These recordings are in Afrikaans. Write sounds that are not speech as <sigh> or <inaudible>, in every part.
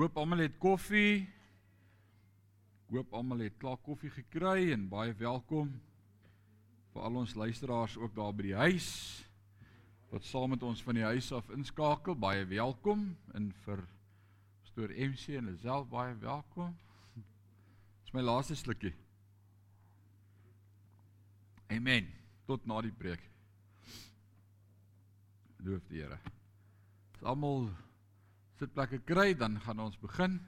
hoop almal het koffie. Ek hoop almal het klaar koffie gekry en baie welkom vir al ons luisteraars ook daar by die huis wat saam met ons van die huis af inskakel. Baie welkom en vir Pastoor MC en Lisel baie welkom. Dis my laaste slukkie. Amen. Tot na die preek. Loof die Here. As almal sitplekke kry, dan gaan ons begin.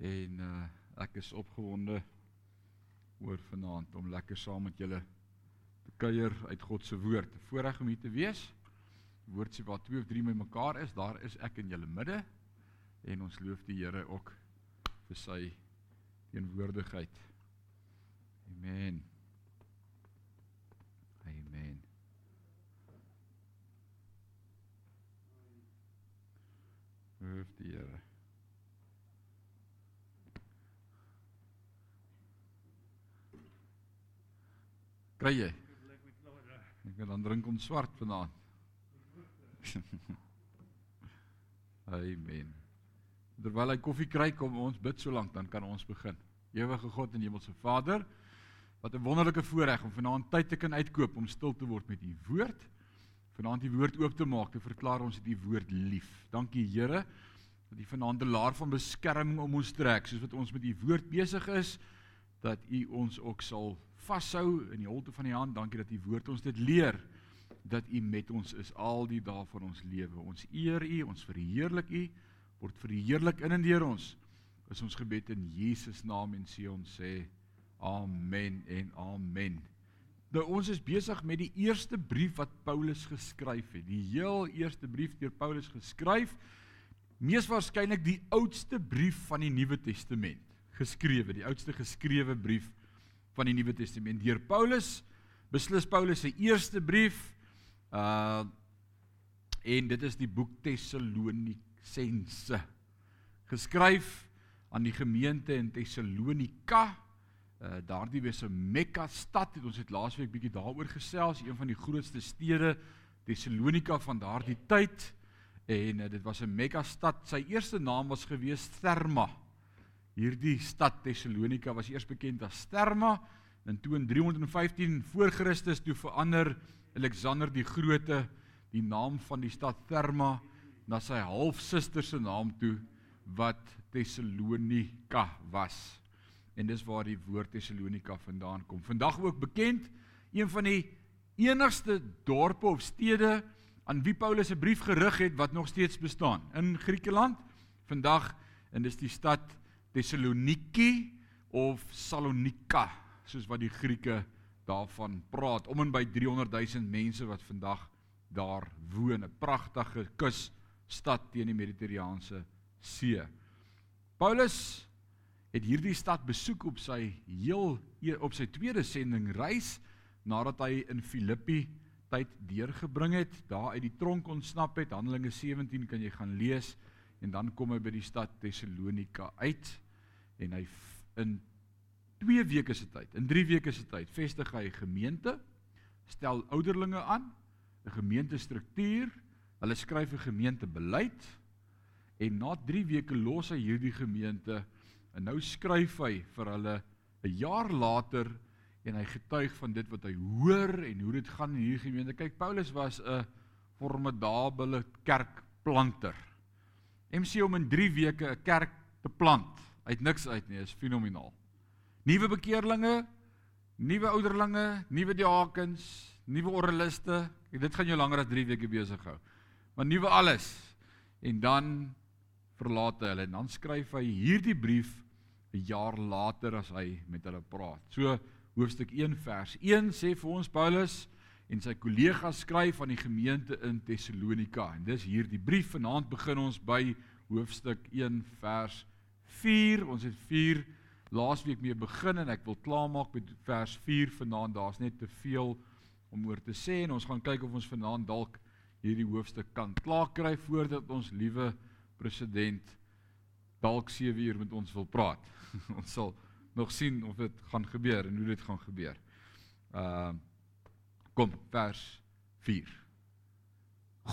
En uh ek is opgewonde oor vanaand om lekker saam met julle te kuier uit God se woord. Voorreg om hier te wees. Die woord sê waar twee of drie mekaar is, daar is ek in julle midde. En ons loof die Here ook vir sy teenwoordigheid. Amen. Loof die Here. Kry jy? Ek kan dan drink ons swart vanaand. <laughs> Amen. Terwyl hy koffie kry, kom ons bid so lank dan kan ons begin. Ewige God en Hemelse Vader, wat 'n wonderlike voorreg om vanaand tyd te kan uitkoop om stil te word met U woord vanaand die woord oop te maak, te verklaar ons het die woord lief. Dankie Here dat U vanaand 'n laar van beskerming om ons trek, soos wat ons met U woord besig is, dat U ons ook sal vashou in die holte van die hand. Dankie dat U woord ons dit leer dat U met ons is al die dae van ons lewe. Ons eer U, ons verheerlik U, word verheerlik in en deur ons. Is ons gebed in Jesus naam en sê ons sê amen en amen. Nou ons is besig met die eerste brief wat Paulus geskryf het. Die heel eerste brief deur Paulus geskryf. Mees waarskynlik die oudste brief van die Nuwe Testament geskrewe, die oudste geskrewe brief van die Nuwe Testament deur Paulus. Beslis Paulus se eerste brief. Uh en dit is die boek Tessalonisense. Geskryf aan die gemeente in Tessalonika. Uh daardie was 'n Mekka stad. Het ons het laasweek bietjie daaroor gesels, een van die grootste stede Tessalonika van daardie tyd. En uh, dit was 'n Mekka stad. Sy eerste naam was gewees Therma. Hierdie stad Tessalonika was eers bekend as Therma en toe in 315 voor Christus toe verander Alexander die Grote die naam van die stad Therma na sy halfsuster se naam toe wat Tessalonika was en dis waar die woord Tessalonika vandaan kom. Vandag ook bekend een van die enigste dorpe of stede aan wie Paulus 'n brief gerig het wat nog steeds bestaan in Griekeland. Vandag en dis die stad Tessaloniki of Salonika soos wat die Grieke daarvan praat. Om en by 300 000 mense wat vandag daar woon, 'n pragtige kusstad teen die Mediterrane See. Paulus het hierdie stad besoek op sy heel e, op sy tweede sending reis nadat hy in Filippi tyd deurgebring het, daar uit die tronk ontsnap het. Handelinge 17 kan jy gaan lees en dan kom hy by die stad Tessalonika uit en hy in 2 weke se tyd, in 3 weke se tyd vestig hy 'n gemeente, stel ouderlinge aan, 'n gemeentestruktuur, hulle skryf 'n gemeentebeleid en na 3 weke los hy hierdie gemeente En nou skryf hy vir hulle 'n jaar later en hy getuig van dit wat hy hoor en hoe dit gaan in hierdie gemeente. Kyk, Paulus was 'n formidabele kerkplanter. MC om in 3 weke 'n kerk te plant uit niks uit nie, is fenomenaal. Nuwe bekeerlinge, nuwe ouderlinge, nuwe diakens, nuwe oraliste. Dit gaan jou langer as 3 weke besig hou. Maar nuwe alles. En dan verlaat hy hulle en dan skryf hy hierdie brief 'n jaar later as hy met hulle praat. So hoofstuk 1 vers 1 sê vir ons Paulus en sy kollegas skryf aan die gemeente in Tessalonika en dis hierdie brief vanaand begin ons by hoofstuk 1 vers 4. Ons het 4 laasweek mee begin en ek wil klaarmaak met vers 4 vanaand. Daar's net te veel om oor te sê en ons gaan kyk of ons vanaand dalk hierdie hoofstuk kan klaarkry voordat ons liewe president dalk 7 uur met ons wil praat. <laughs> ons sal nog sien of dit gaan gebeur en hoe dit gaan gebeur. Uh kom vers 4.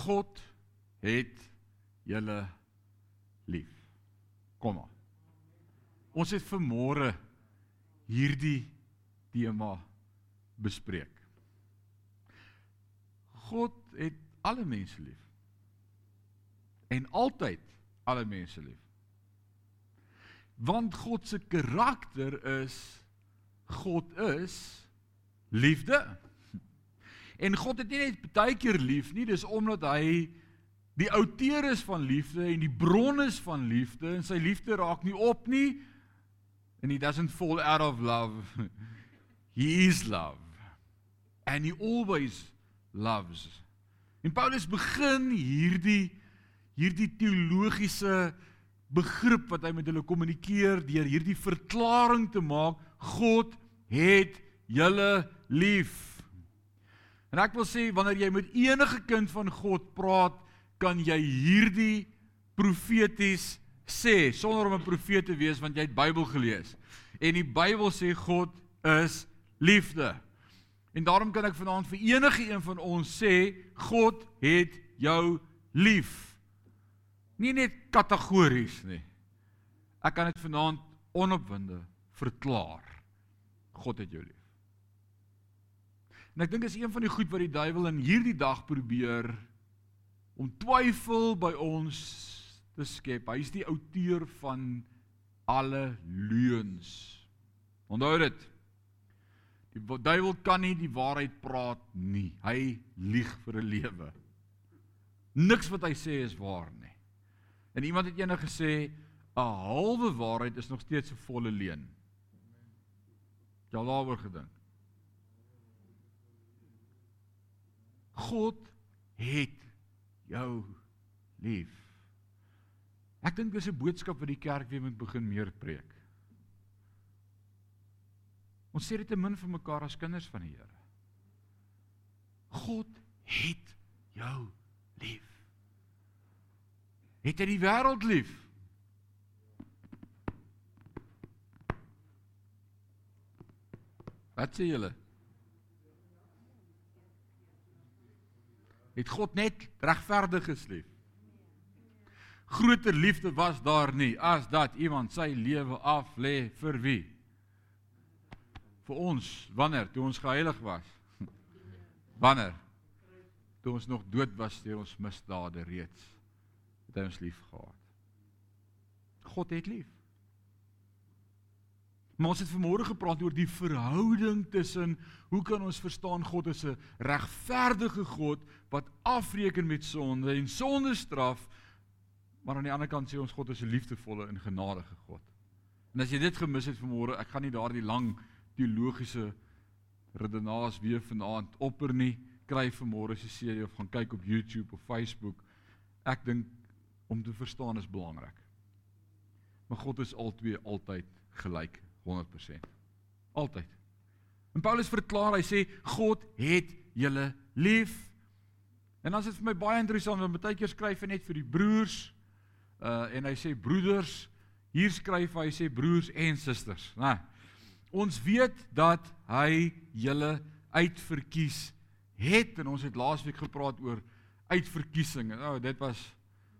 God het julle lief. Kom maar. Ons het vanmôre hierdie tema bespreek. God het alle mense lief. En altyd alle mense lief. Want God se karakter is God is liefde. En God het nie net baie keer lief nie, dis omdat hy die outeur is van liefde en die bron is van liefde en sy liefde raak nie op nie and he doesn't fall out of love. He is love. And he always loves. En Paulus begin hierdie hierdie teologiese begrip wat hy met hulle kommunikeer deur hierdie verklaring te maak God het julle lief. En ek wil sê wanneer jy met enige kind van God praat, kan jy hierdie profeties sê sonder om 'n profeet te wees want jy het Bybel gelees. En die Bybel sê God is liefde. En daarom kan ek vanaand vir enige een van ons sê God het jou lief. Nie net kategories nie. Ek kan dit vanaand onopwinde verklaar. God het jou lief. En ek dink is een van die goed wat die duiwel in hierdie dag probeer om twyfel by ons te skep. Hy is die outeur van alle leuns. Onthou dit. Die duiwel kan nie die waarheid praat nie. Hy lieg vir 'n lewe. Niks wat hy sê is waar nie. En iemand het eendag gesê 'n halwe waarheid is nog steeds 'n volle leuen. Jy al daaroor gedink? God het jou lief. Ek dink dis 'n boodskap wat die kerk weer moet begin meer preek. Ons sê dit te min vir mekaar as kinders van die Here. God het jou lief. Het hy die wêreld lief? Wat sê julle? Het God net regverdiges lief? groter liefde was daar nie as dat iemand sy lewe af lê vir wie? Vir ons, wanneer toe ons geheilig was. <laughs> Wanneer toe ons nog dood was deur ons misdade reeds hy ons lief gehad. God het lief. Maar ons het vanmôre gepraat oor die verhouding tussen hoe kan ons verstaan God is 'n regverdige God wat afreken met sonde en sonder straf Maar aan die ander kant sê ons God is 'n liefdevolle en genadige God. En as jy dit gemis het vanmôre, ek gaan nie daardie lang teologiese redenaas weer vanaand opper nie. Kry vanmôre se serie of gaan kyk op YouTube of Facebook. Ek dink om te verstaan is belangrik. Maar God is altyd altyd gelyk 100%. Altyd. En Paulus verklaar, hy sê God het julle lief. En dan is dit vir my baie interessant want baie keer skryf hy net vir die broers uh en hy sê broeders, hier skryf hy sê broers en susters, né? Ons weet dat hy julle uitverkies het en ons het laasweek gepraat oor uitverkiesing. Nou oh, dit was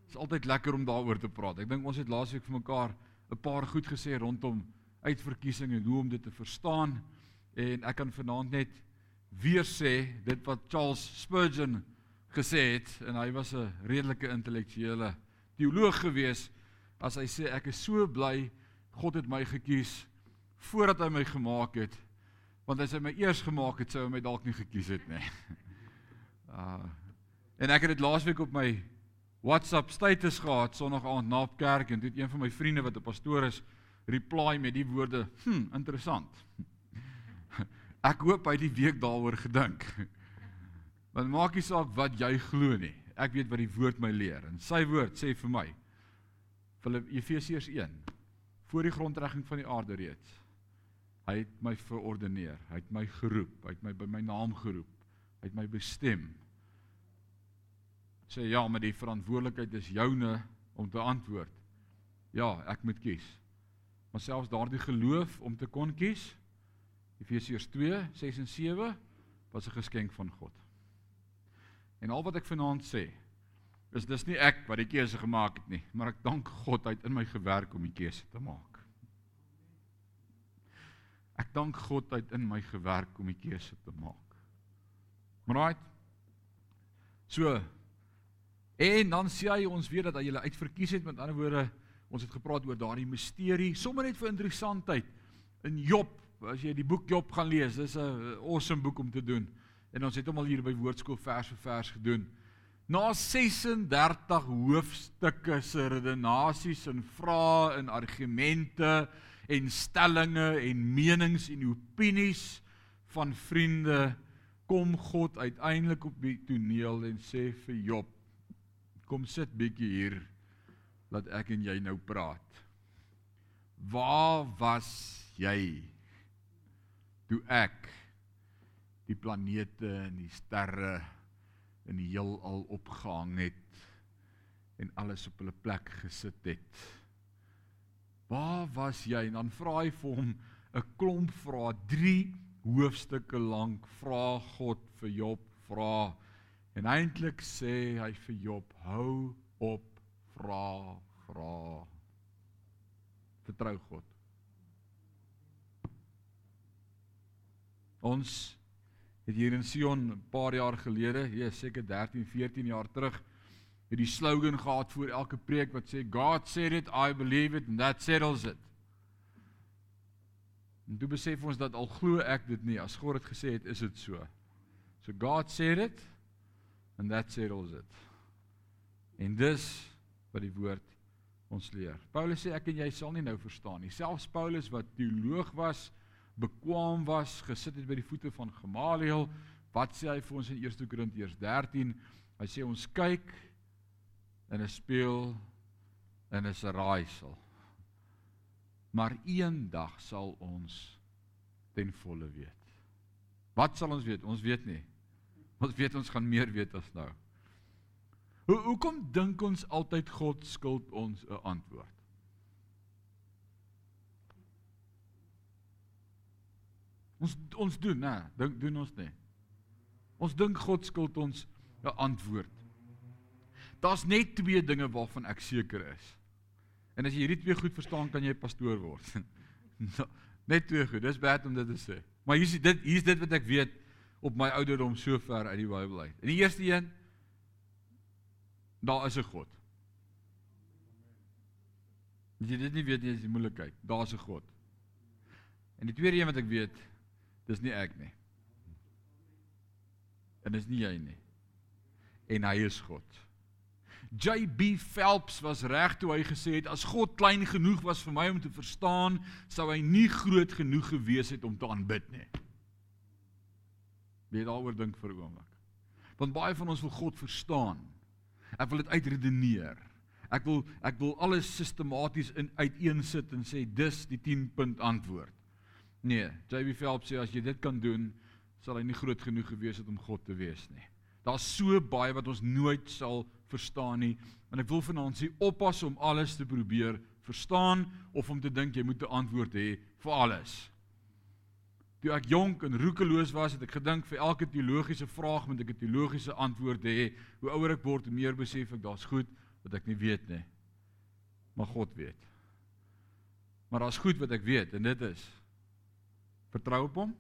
is altyd lekker om daaroor te praat. Ek dink ons het laasweek vir mekaar 'n paar goed gesê rondom uitverkiesing en hoe om dit te verstaan en ek kan vanaand net weer sê dit wat Charles Spurgeon gesê het en hy was 'n redelike intellektuele teoloog gewees as hy sê ek is so bly God het my gekies voordat hy my gemaak het want as hy my eers gemaak het sou hy my dalk nie gekies het nie. Uh <laughs> en ek het dit laasweek op my WhatsApp status gehad Sondag aand na kerk en dit een van my vriende wat 'n pastoor is reply met die woorde hm interessant. <laughs> Ek hoop hy het die week daaroor gedink. <laughs> Want maak nie saak wat jy glo nie ek weet wat die woord my leer en sy woord sê vir my Efesiërs 1 voor die grondlegging van die aarde reeds hy het my verordeneer hy het my geroep hy het my by my naam geroep hy het my bestem sê ja maar die verantwoordelikheid is joune om te antwoord ja ek moet kies maar selfs daardie geloof om te kon kies Efesiërs 2 6 en 7 was 'n geskenk van God En al wat ek vanaand sê Dis dis nie ek wat die keuse gemaak het nie, maar ek dank God hy het in my gewerk om die keuse te maak. Ek dank God hy het in my gewerk om die keuse te maak. Right? So en dan sê hy ons weet dat hy julle uitverkies het. Met ander woorde ons het gepraat oor daardie misterie sommer net vir interessantheid. In Job as jy die boek Job gaan lees dis 'n awesome boek om te doen. En ons het hom al hier by woordskool vers vir vers gedoen. Na 36 hoofstukke se redenasies en vrae en argumente en stellings en menings en opinies van vriende kom God uiteindelik op die toneel en sê vir Job kom sit bietjie hier laat ek en jy nou praat waar was jy toe ek die planete en die sterre in die heelal opgehang het en alles op hulle plek gesit het. Waar was jy? En dan vra hy vir hom 'n klomp vrae, 3 hoofstukke lank vra God vir Job vra. En eintlik sê hy vir Job: "Hou op vra, vra. Vertrou God." Ons het hier in Sion 'n paar jaar gelede, ja, seker 13, 14 jaar terug, het die slogan gehad voor elke preek wat sê God said it, I believe it and that settles it. En toe besef ons dat al glo ek dit nie, as God dit gesê het, is dit so. So God said it and that settles it. En dis wat die woord ons leer. Paulus sê ek en jy sal nie nou verstaan nie. Selfs Paulus wat teoloog was, bekwaam was, gesit het by die voete van Gamaliel. Wat sê hy vir ons in 1 Korintiërs 13? Hy sê ons kyk in 'n spieël en is 'n raaisel. Maar eendag sal ons ten volle weet. Wat sal ons weet? Ons weet nie. Ons weet ons gaan meer weet as nou. Hoe hoekom dink ons altyd God skuld ons 'n antwoord? Ons ons doen, né? Dink doen ons nie. Ons dink God skuld ons 'n antwoord. Daar's net twee dinge waarvan ek seker is. En as jy hierdie twee goed verstaan, kan jy pastoor word. <laughs> net twee goed. Dis baie om dit te sê. Maar hier's dit hier's dit wat ek weet op my ouderdom so ver uit die Bybel uit. En die eerste een daar is 'n God. As jy dit nie weet nie, is die moeilikheid. Daar's 'n God. En die tweede een wat ek weet, Dis nie ek nie. En dis nie jy nie. En hy is God. JB Phelps was reg toe hy gesê het as God klein genoeg was vir my om te verstaan, sou hy nie groot genoeg gewees het om te aanbid nie. Wie daaroor dink vir 'n oomblik. Want baie van ons wil God verstaan. Ek wil dit uitredeneer. Ek wil ek wil alles sistematies in uiteensit en sê dis die 10 punt antwoord. Nee, JB Phelps sê as jy dit kan doen, sal hy nie groot genoeg gewees het om God te wees nie. Daar's so baie wat ons nooit sal verstaan nie. En ek wil vanaand sê oppas om alles te probeer verstaan of om te dink jy moet 'n antwoord hê vir alles. Toe ek jonk en roekeloos was, het ek gedink vir elke teologiese vraag moet ek 'n teologiese antwoord hê. Hoe ouer ek word, hoe meer besef ek daar's goed wat ek nie weet nie. Maar God weet. Maar daar's goed wat ek weet en dit is Vertrou op hom.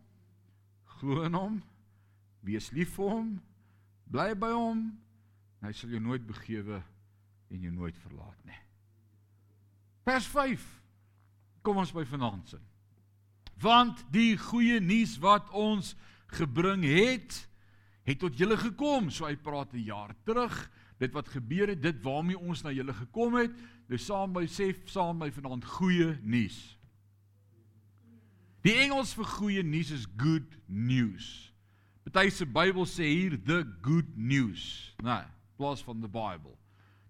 Glo in hom. Wees lief vir hom. Bly by hom. Hy sal jou nooit begewe en jou nooit verlaat nie. Vers 5. Kom ons by vanaand se. Want die goeie nuus wat ons gebring het, het tot julle gekom. So hy praat 'n jaar terug, dit wat gebeur het, dit waarmee ons na julle gekom het. Nou saam by sê saam by vanaand goeie nuus. Die Engels vir goeie nuus is good news. Party se Bybel sê hier the good news, nee, plaas van the Bible.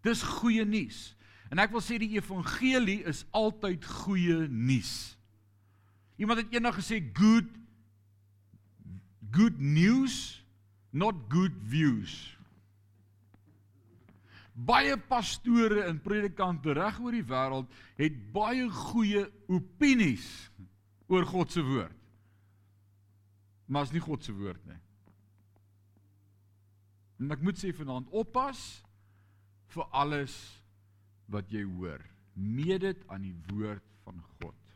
Dis goeie nuus. En ek wil sê die evangelie is altyd goeie nuus. Iemand het eendag gesê good good news, not good views. Baie pastore en predikante reg oor die wêreld het baie goeie opinies oor God se woord. Maar is nie God se woord nie. En ek moet sê vanaand oppas vir alles wat jy hoor. Meet dit aan die woord van God.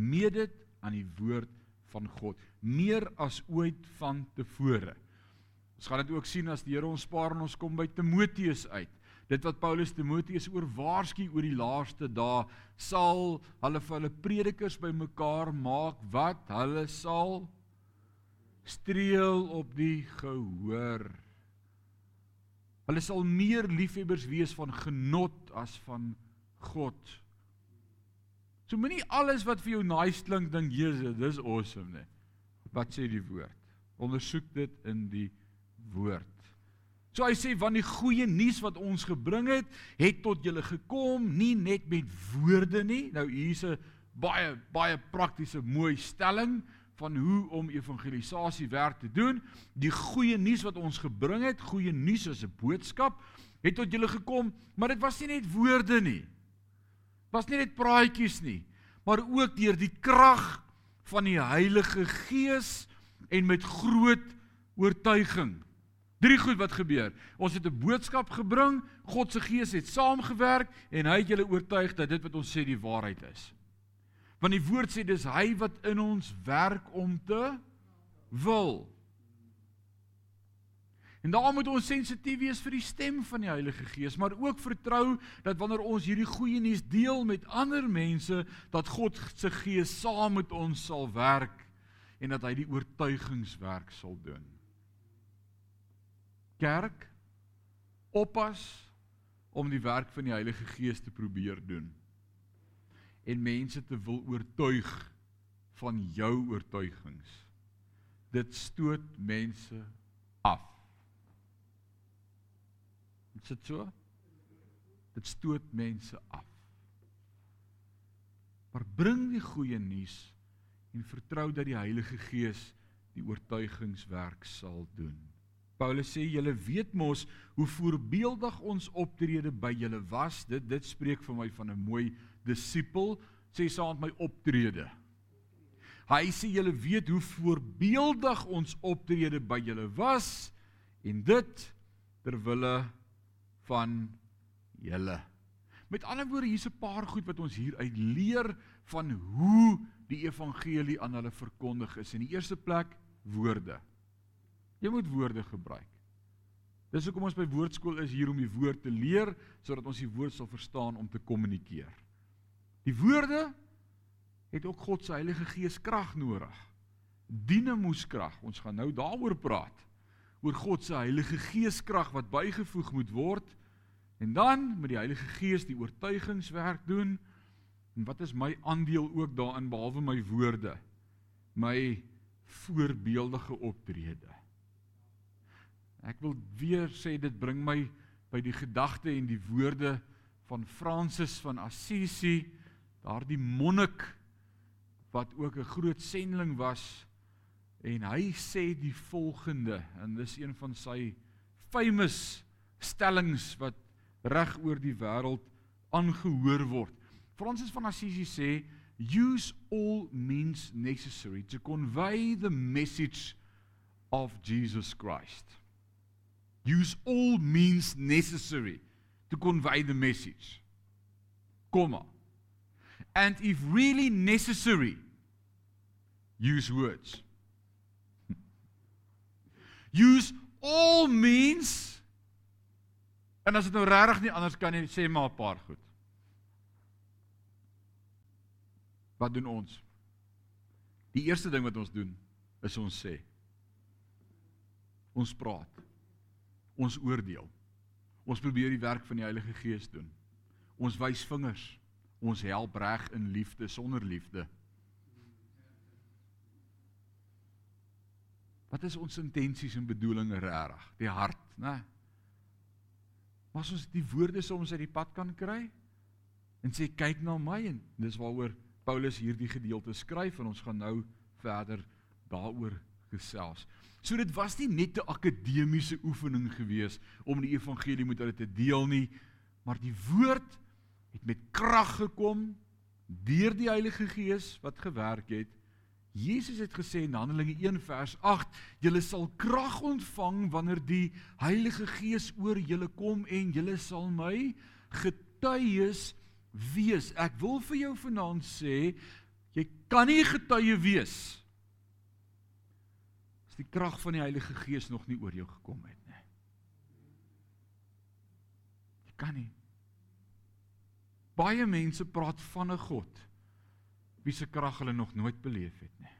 Meet dit aan die woord van God, meer as ooit van tevore. Ons gaan dit ook sien as die Here ons spaar en ons kom by Timoteus uit. Dit wat Paulus Timoteus oor waarsku oor die laaste dae, sal hulle vir hulle predikers bymekaar maak wat hulle sal streel op die gehoor. Hulle sal meer liefhebbers wees van genot as van God. So moenie alles wat vir jou nice klink dink Jesus, dis awesome nie. Wat sê die woord? Ondersoek dit in die woord. So hy sê want die goeie nuus wat ons gebring het, het tot julle gekom, nie net met woorde nie. Nou hier's 'n baie baie praktiese mooi stelling van hoe om evangelisasie werk te doen. Die goeie nuus wat ons gebring het, goeie nuus is 'n boodskap, het tot julle gekom, maar dit was nie net woorde nie. Was nie net praatjies nie, maar ook deur die krag van die Heilige Gees en met groot oortuiging. Drie goed wat gebeur. Ons het 'n boodskap gebring, God se Gees het saamgewerk en hy het julle oortuig dat dit wat ons sê die waarheid is. Want die woord sê dis hy wat in ons werk om te wil. En daarom moet ons sensitief wees vir die stem van die Heilige Gees, maar ook vertrou dat wanneer ons hierdie goeie nuus deel met ander mense, dat God se Gees saam met ons sal werk en dat hy die oortuigingswerk sal doen kerk oppas om die werk van die Heilige Gees te probeer doen en mense te wil oortuig van jou oortuigings. Dit stoot mense af. Dit sit so. Dit stoot mense af. Maar bring die goeie nuus en vertrou dat die Heilige Gees die oortuigingswerk sal doen. Paulus sê julle weet mos hoe voorbeeldig ons optrede by julle was. Dit dit spreek vir my van 'n mooi disipel, sê saam met my optrede. Hy sê julle weet hoe voorbeeldig ons optrede by julle was en dit ter wille van julle. Met ander woorde hier's 'n paar goed wat ons hier uit leer van hoe die evangelie aan hulle verkondig is. In die eerste plek woorde. Jy moet woorde gebruik. Dis hoekom ons by woordskool is hier om die woord te leer sodat ons die woord sal verstaan om te kommunikeer. Die woorde het ook God se Heilige Gees krag nodig. Dinamus krag. Ons gaan nou daaroor praat. Oor God se Heilige Gees krag wat bygevoeg moet word en dan met die Heilige Gees die oortuigingswerk doen. En wat is my aandeel ook daarin behalwe my woorde? My voorbeeldige optrede. Ek wil weer sê dit bring my by die gedagte en die woorde van Francis van Assisi, daardie monnik wat ook 'n groot sendeling was en hy sê die volgende en dis een van sy famous stellings wat reg oor die wêreld aangehoor word. Francis van Assisi sê use all means necessary to convey the message of Jesus Christ use all means necessary to convey the message. Comma. And if really necessary, use words. <laughs> use all means en as dit nou regtig nie anders kan nie, sê maar 'n paar goed. Wat doen ons? Die eerste ding wat ons doen is ons sê. Ons praat ons oordeel. Ons probeer die werk van die Heilige Gees doen. Ons wys vingers. Ons help reg in liefde sonder liefde. Wat is ons intensies en bedoelings regtig? Die hart, né? Maar as ons die woorde soms uit die pad kan kry en sê kyk na my en dis waaroor Paulus hierdie gedeelte skryf en ons gaan nou verder daaroor gesels. So dit was nie net 'n akademiese oefening gewees om die evangelie met hulle te deel nie, maar die woord het met krag gekom deur die Heilige Gees wat gewerk het Jesus het gesê in Handelinge 1 vers 8, julle sal krag ontvang wanneer die Heilige Gees oor julle kom en julle sal my getuies wees. Ek wil vir jou vanaand sê, jy kan nie getuie wees as die krag van die Heilige Gees nog nie oor jou gekom het nie. Jy kan nie. Baie mense praat van 'n God wie se krag hulle nog nooit beleef het nie.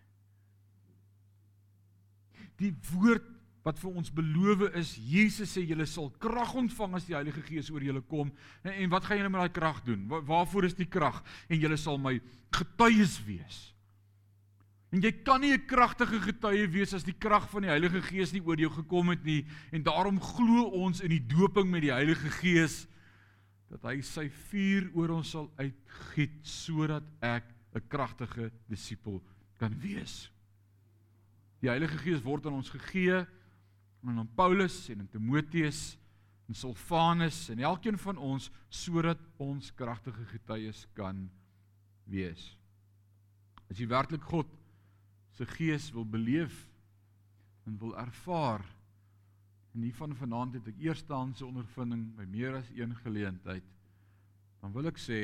Die woord wat vir ons beloof is, Jesus sê julle sal krag ontvang as die Heilige Gees oor julle kom. En, en wat gaan julle met daai krag doen? Wa, waarvoor is die krag? En julle sal my getuies wees. En jy kan nie 'n kragtige getuie wees as die krag van die Heilige Gees nie oor jou gekom het nie. En daarom glo ons in die doping met die Heilige Gees dat hy sy vuur oor ons sal uitgiet sodat ek 'n kragtige disipel kan wees. Die Heilige Gees word aan ons gegee en aan Paulus en aan Timoteus en Silvanus en elkeen van ons sodat ons kragtige getuies kan wees. As jy werklik God se gees wil beleef en wil ervaar en hiervan vanaand het ek eerstehandse ondervinding by meer as een geleentheid dan wil ek sê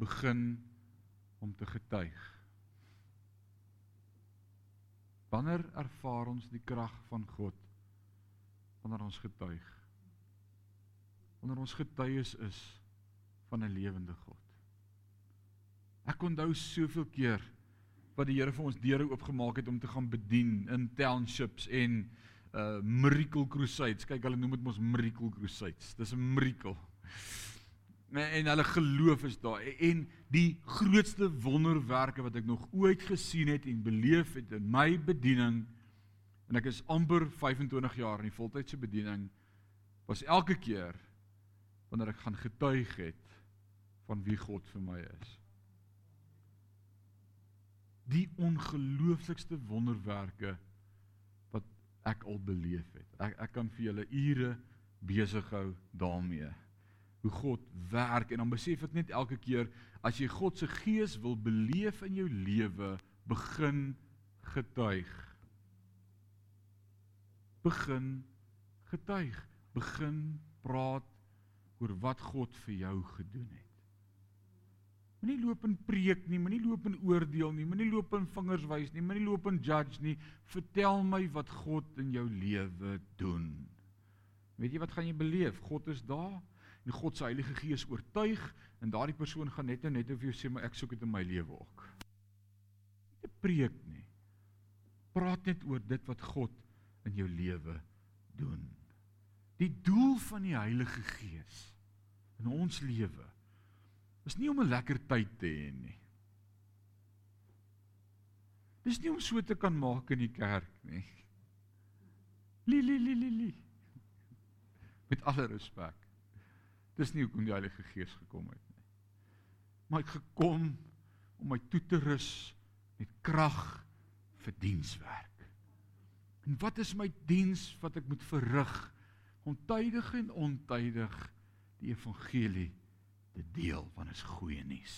begin om te getuig. Wanneer ervaar ons die krag van God? Wanneer ons getuig. Wanneer ons getuies is van 'n lewende God. Ek onthou soveel keer wat die Here vir ons deure oopgemaak het om te gaan bedien in townships en uh miracle crusades. Kyk, hulle noem dit mos miracle crusades. Dis 'n miracle en hulle geloof is daar. En die grootste wonderwerke wat ek nog ooit gesien het en beleef het in my bediening en ek is amper 25 jaar in die voltydse bediening was elke keer wanneer ek gaan getuig het van wie God vir my is. Die ongelooflikste wonderwerke wat ek al beleef het. Ek ek kan vir julle ure besig hou daarmee hoe God werk en dan besef ek net elke keer as jy God se gees wil beleef in jou lewe, begin getuig. Begin getuig, begin praat oor wat God vir jou gedoen het. Moenie loop en preek nie, moenie loop en oordeel nie, moenie loop en vingers wys nie, moenie loop en judge nie. Vertel my wat God in jou lewe doen. Weet jy wat gaan jy beleef? God is daar en God se Heilige Gees oortuig en daardie persoon gaan net nou net of jy sê maar ek soek dit in my lewe ook. Nie preek nie. Praat net oor dit wat God in jou lewe doen. Die doel van die Heilige Gees in ons lewe is nie om 'n lekker tyd te hê nie. Dis nie om so te kan maak in die kerk nie. Li li li li li. Met alle respek. Dis nie hoekom die Heilige Gees gekom het nie. Maar hy het gekom om my toe te rus met krag vir dienswerk. En wat is my diens wat ek moet verrig? Ontydig en ontydig die evangelie te deel want dit is goeie nuus.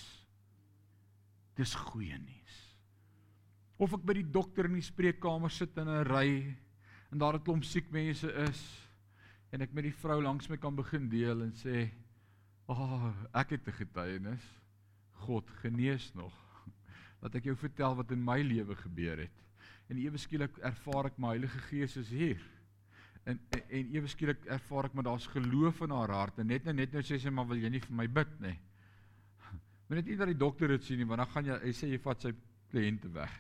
Dis goeie nuus. Of ek by die dokter in die spreekkamer sit in 'n ry en daar 'n klomp siek mense is en ek met die vrou langs my kan begin deel en sê, "Ag, oh, ek het 'n getuienis. God genees nog. <laughs> Laat ek jou vertel wat in my lewe gebeur het." En ewe skielik ervaar ek my Heilige Gees is hier. En en, en ewe skielik ervaar ek maar daar's geloof in haar hart en net nou net nou sê sy maar wil jy nie vir my bid nie. <laughs> Maar net nie dat die dokter dit sien nie, want dan gaan jy hy sê jy vat sy kliënte weg.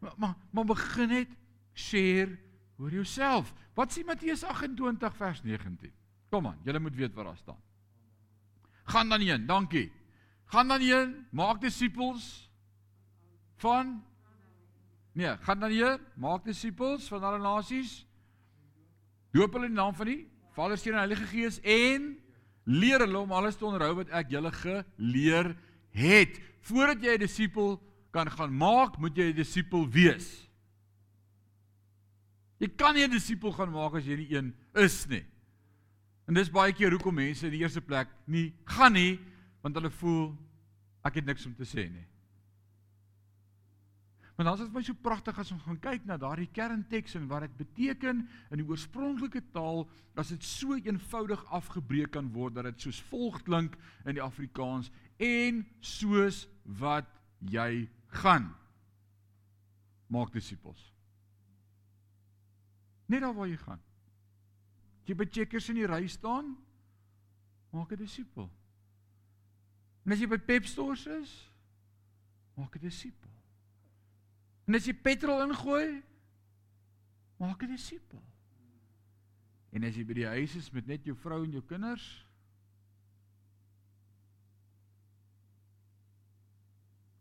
Maar maar, maar begin net share Hoor jouself. Wat sê Matteus 28 vers 19? Kom aan, julle moet weet wat daar staan. Gaan dan heen, dankie. Gaan dan heen, maak disippels van Nee, gaan dan heen, maak disippels van alle nasies. Doop hulle in die naam van die Vader, Seun en Heilige Gees en leer hulle om alles te onderhou wat ek julle geleer het. Voordat jy 'n disipel kan gaan maak, moet jy 'n disipel wees. Jy kan nie 'n disipel gaan maak as jy nie een is nie. En dis baie keer hoekom mense in die eerste plek nie gaan nie, want hulle voel ek het niks om te sê nie. Want dan is dit my so pragtig as ons gaan kyk na daardie kernteks en wat dit beteken in die oorspronklike taal as dit so eenvoudig afgebreek kan word dat dit soos volg klink in die Afrikaans en soos wat jy gaan maak disippels. Net daar waar jy gaan. Jy by checkers in die ry staan, maak 'n disipel. En as jy by Pep stores is, maak 'n disipel. En as jy petrol ingooi, maak 'n disipel. En as jy by die huis is met net jou vrou en jou kinders,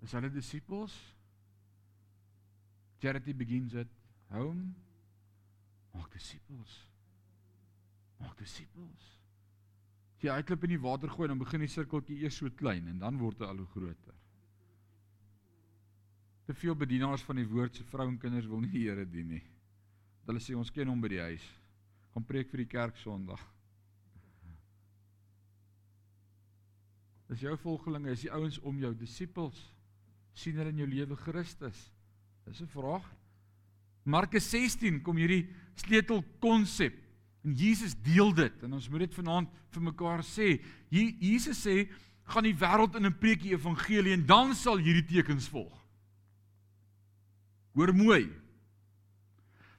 is hulle disippels. Charity begins at home. Maak disippels. Maak disippels. As jy uitklip in die water gooi, dan begin die sirkeltjie eers so klein en dan word hy al hoe groter. Te veel bedienaars van die woord se vrou en kinders wil nie die Here dien nie. Hulle sê ons ken hom by die huis. Gaan preek vir die kerk Sondag. Dis jou volgelinge, is die ouens om jou disippels sien hulle in jou lewe Christus. Dis 'n vraag. Markus 16 kom hierdie sleutel konsep En Jesus deel dit en ons moet dit vanaand vir mekaar sê. Jesus sê gaan die wêreld in 'n preek die evangelie en dan sal hierdie tekens volg. Hoor mooi.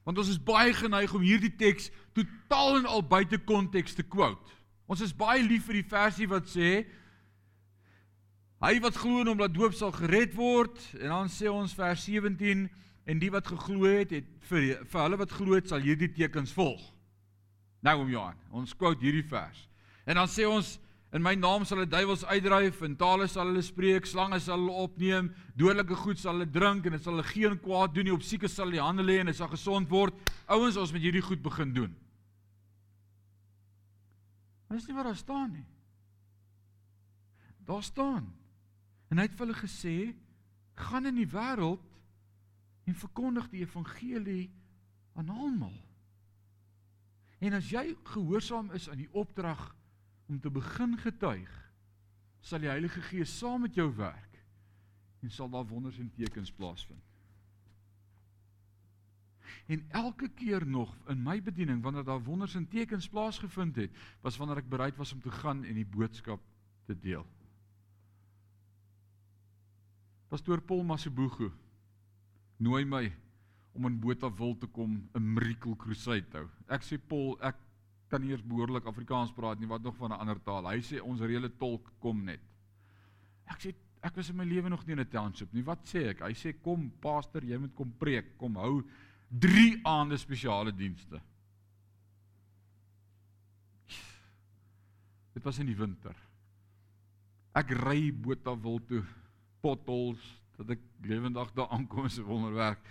Want ons is baie geneig om hierdie teks totaal en al buite konteks te quote. Ons is baie lief vir die versie wat sê hy wat glo en hom laat doop sal gered word en dan sê ons vers 17 en die wat geglo het, het vir vir hulle wat glo het sal hierdie tekens volg. Nou om Johan. Ons quote hierdie vers. En dan sê ons in my naam sal hulle duiwels uitdryf en tale sal hulle spreek, slange sal hulle opneem, dodelike goed sal hulle drink en dit sal hulle geen kwaad doen nie, op siekes sal hulle hande lê en hulle sal gesond word. Ouens, ons moet hierdie goed begin doen. Maar dis nie wat daar staan nie. Daar staan. En hy het vir hulle gesê: "Gaan in die wêreld en verkondig die evangelie aan almal." En as jy gehoorsaam is aan die opdrag om te begin getuig, sal die Heilige Gees saam met jou werk en sal daar wonders en tekens plaasvind. En elke keer nog in my bediening wanneer daar wonders en tekens plaasgevind het, was wanneer ek bereid was om te gaan en die boodskap te deel. Pastoor Paul Masubugu nooi my om in Botawil te kom 'n miracle crusade hou. Ek sê Paul, ek kan nie eers behoorlik Afrikaans praat nie, wat nog van 'n ander taal. Hy sê ons reële tolk kom net. Ek sê ek was in my lewe nog nie in 'n township nie. Wat sê ek? Hy sê kom pastor, jy moet kom preek, kom hou 3 aande spesiale dienste. Dit was in die winter. Ek ry Botawil toe, potholes, dat ek lewendig daar aankom se wonderwerk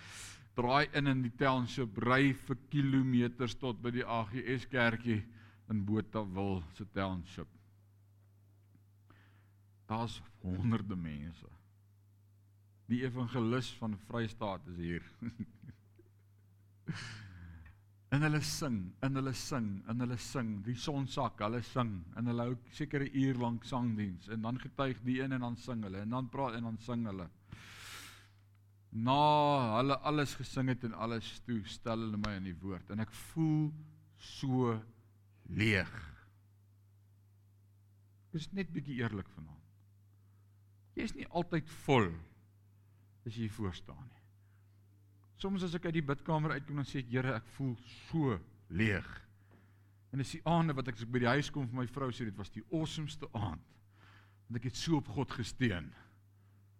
draai in in die township, ry vir kilometers tot by die AGS kerkie in Botawil se township. Daar's honderde mense. Die evangelis van Vrystaat is hier. <laughs> en hulle sing, en hulle sing, en hulle sing. Die son sak, hulle sing en hulle hou seker 'n uur lank sangdiens en dan getuig die een en dan sing hulle en dan praat en dan sing hulle na hulle alles gesing het en alles toe stel hulle my in die woord en ek voel so leeg. Ek is net bietjie eerlik vanaand. Jy is nie altyd vol as jy voor staan nie. Soms as ek uit die bidkamer uitkom dan sê ek Here, ek voel so leeg. En dis die aande wat ek as ek by die huis kom vir my vrou sê dit was die awesomeste aand. Want ek het so op God gesteun.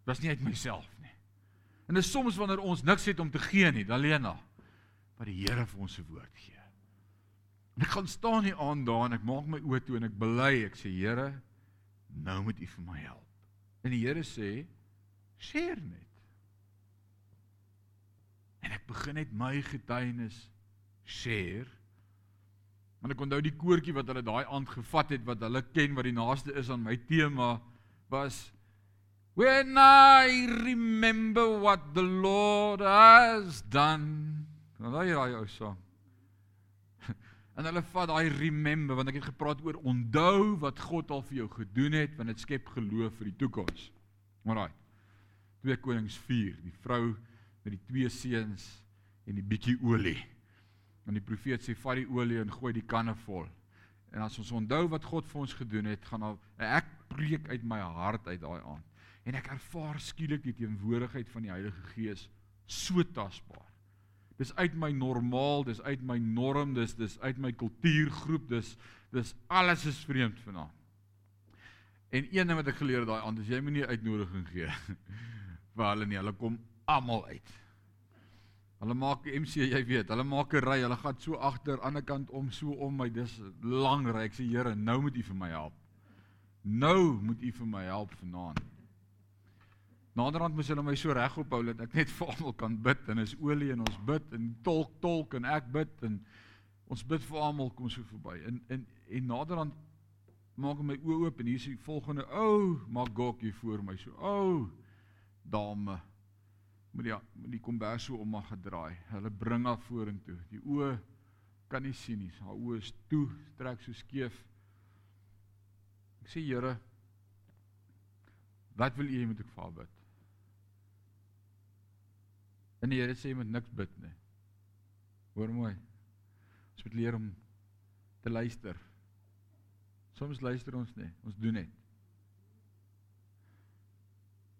Was nie uit myself En dis soms wanneer ons niks het om te gee nie, Dalena, wat die Here vir ons se woord gee. En ek gaan staan hier aan daar en ek maak my oë toe en ek bely, ek sê Here, nou moet U vir my help. En die Here sê, share net. En ek begin net my getuienis share. Want ek onthou die koortjie wat hulle daai aand gevat het wat hulle ken wat die naaste is aan my tema was When I remember what the Lord has done. Nou daai raai ou song. <laughs> En hulle vat daai remember want ek het gepraat oor onthou wat God al vir jou gedoen het want dit skep geloof vir die toekoms. Alraai. 2 Konings 4, die vrou met die twee seuns en die bietjie olie. En die profeet sê vat die olie en gooi die kanne vol. En as ons onthou wat God vir ons gedoen het, gaan al ek preek uit my hart uit daai aand. En ek ervaar skielik die teenwoordigheid van die Heilige Gees so tasbaar. Dis uit my normaal, dis uit my norm, dis dis uit my kultuurgroep, dis dis alles is vreemd vanaand. En een ding wat ek geleer het daai aand, is jy moenie uitnodiging gee <laughs> vir hulle nie. Hulle kom almal uit. Hulle maak MC, jy weet, hulle maak 'n ry, hulle gaan so agter, ander kant om, so om my. Dis lang ry. Ek sê Here, nou moet U vir my help. Nou moet U vir my help vanaand. Naderhand moes hulle my so reg ophou dat ek net vir almal kan bid en is olie en ons bid en tolk tolk en ek bid en ons bid vir almal kom so verby. En en en naderhand maak my oë oop en hier is die volgende ou, maak gok hier voor my so. Ou dame met die met die kombers so om maar gedraai. Hulle bring haar vorentoe. Die oë kan nie sien nie. Haar oë is toe, trek so skeef. Ek sê Here, wat wil U hê moet ek vir haar bid? En die Here sê jy moet niks bid nie. Hoor mooi. Ons moet leer om te luister. Soms luister ons nie, ons doen net.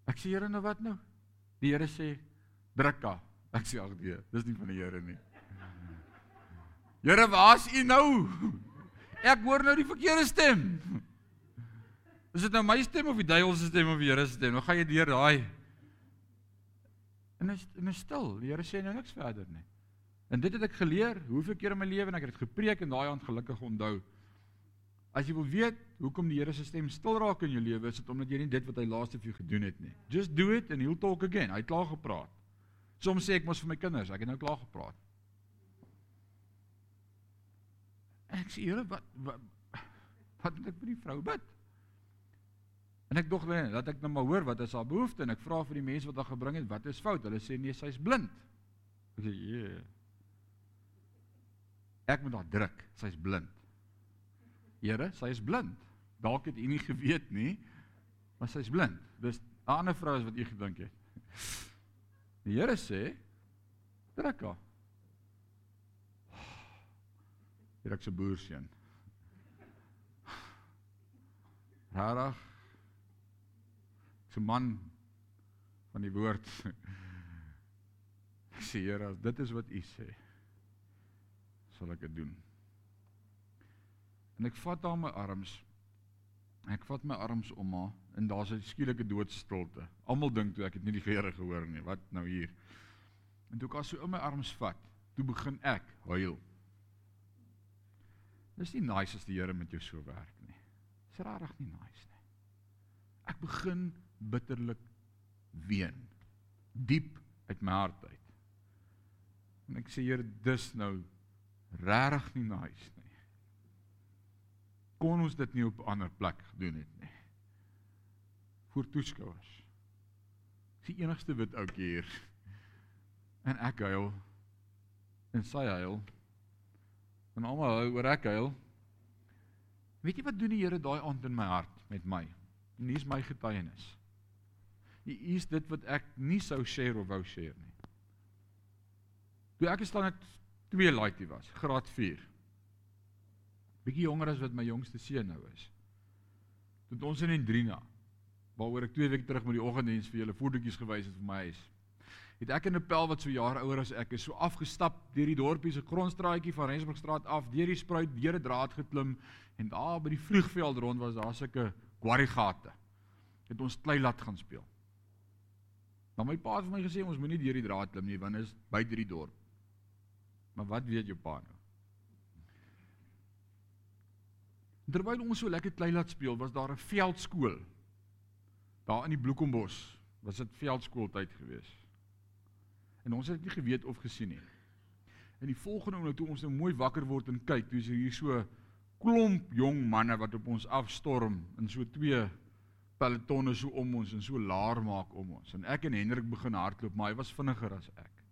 Ek sê Here nou wat nou? Die Here sê druk haar. Ek sê ag nee, dis nie van die Here nie. <laughs> Here, waar's U nou? <laughs> Ek hoor nou die verkeerde stem. <laughs> Is dit nou my stem of die duiwel se stem of die Here se stem? Nou gaan jy deur daai En is en is stil. Die Here sê nou niks verder nie. En dit het ek geleer hoeveel keer in my lewe en ek het dit gepreek en daai aand gelukkig onthou. As jy wil weet hoekom die Here se stem stil raak in jou lewe, is dit omdat jy nie dit wat hy laaste vir jou gedoen het nie. Just do it and he'll talk again. Hy het klaar gepraat. Soms sê ek mos vir my kinders, ek het nou klaar gepraat. Ek sê Here, wat wat wat moet ek vir die vrou bid? En ek dog net dat ek nou maar hoor wat is haar behoefte en ek vra vir die mense wat haar gebring het, wat is fout? Hulle sê nee, sy's blind. Ek sê, "Jee." Ek moet haar druk, sy's blind. Here, sy is blind. Dalk het u nie geweet nie, maar sy's blind. Dis 'n ander vrou as wat u gedink het. Die Here sê, "Druk haar." Hier ek se boerseun. Rarig. So man van die woord. Ek <laughs> sê Here, as dit is wat U sê, sal ek dit doen. En ek vat haar my arms. Ek vat my arms om haar en daar's 'n skielike doodstilte. Almal dink toe ek het nie die Here gehoor nie. Wat nou hier? En toe ek haar so in my arms vat, toe begin ek huil. Dis nie nice as die Here met jou so werk nie. Dis regtig nie nice nie. Ek begin bitterlik ween diep uit my hart uit. En ek sê Here, dis nou regtig nie nice nie. Kon ons dit nie op 'n ander plek gedoen het nie. Voor toeskouers. Dis die enigste wit ouetjie hier. En ek huil. En sy huil. En almal huil oor ek huil. Weet jy wat doen die Here daai aand in my hart met my? En hier's my getuienis. Hier is dit wat ek nie sou share of wou share nie. Toe ek staan net 2 laaitie was, graad 4. Bietjie jonger as wat my jongste seun nou is. Toe ons in Endrina waaroor ek 2 weke terug met die oggenddiens vir julle voetjies gewys het vir my huis. Het ek in 'n pel wat so jaar ouer as ek is, so afgestap deur die dorpie se grondstraatjie van Rensburgstraat af, deur die spruit, deur 'n draad geklim en daar by die vliegveld rond was daar sulke quarrygate. Het ons klei laat gaan speel. Maar my pa het vir my gesê ons moenie deur die draad klim nie want dit is buite die dorp. Maar wat weet jou pa nou? Terwyl ons so lekker klei laat speel, was daar 'n veldskool. Daar in die Bloekombos was dit veldskooltyd gewees. En ons het nie geweet of gesien nie. En die volgende oomblik toe ons nou mooi wakker word en kyk, toe is hier so klomp jong manne wat op ons afstorm in so twee pelotonne so om ons en so laar maak om ons. En ek en Hendrik begin hardloop, maar hy was vinniger as ek.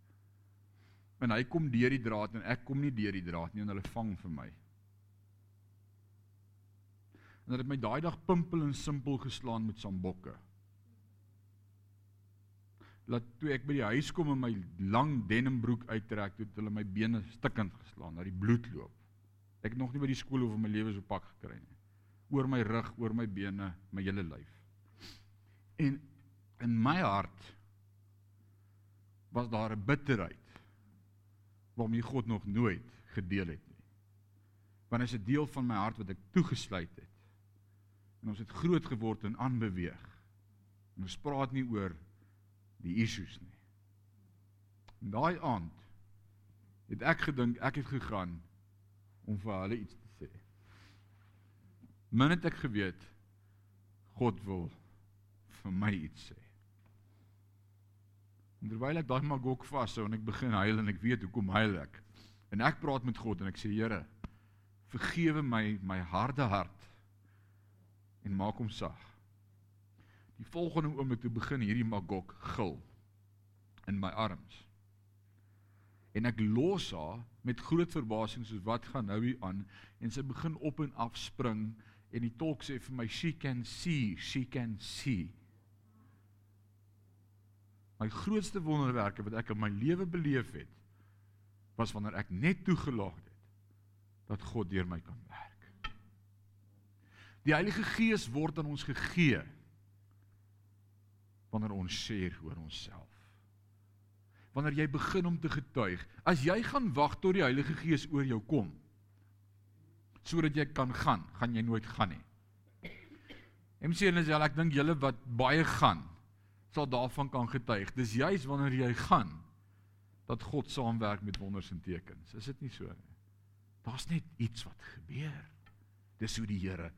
En hy kom deur die draad en ek kom nie deur die draad nie en hulle vang vir my. En hulle het my daai dag pimpel en simpel geslaan met sambokke. dat toe ek by die huis kom en my lang denimbroek uittrek, toe het hulle my bene stikkend geslaan, dat die bloed loop. Ek het nog nie by die skool of my lewe so pak gekry nie. Oor my rug, oor my bene, my hele lyf. En in my hart was daar 'n bitterheid waarmee God nog nooit gedeel het nie. Want is 'n deel van my hart wat ek toegesluit het. En ons het groot geword en aanbeweeg. En ons praat nie oor die issues nie. En daai aand het ek gedink ek het gegaan om vir hulle iets te sê. Min het ek geweet God wil vir my iets sê. En terwyl ek daai magok vashou en ek begin huil en ek weet hoekom huil ek. En ek praat met God en ek sê Here, vergewe my my harde hart en maak hom sag. Die volgende oomblik toe begin hierdie magok gil in my arms. En ek los haar met groot verbasing soos wat gaan nou hier aan en sy begin op en af spring en die tolk sê vir my she can see, she can see. My grootste wonderwerke wat ek in my lewe beleef het, was wanneer ek net toegelaat het dat God deur my kan werk. Die Heilige Gees word aan ons gegee wanneer ons sê oor onsself. Wanneer jy begin om te getuig, as jy gaan wag tot die Heilige Gees oor jou kom sodat jy kan gaan, gaan jy nooit gaan nie. MC en Lisel, ek dink julle wat baie gaan, sal daarvan kan getuig. Dis juis wanneer jy gaan dat God saamwerk met wonders en tekens. Is dit nie so nie? Daar's net iets wat gebeur. Dis hoe die Here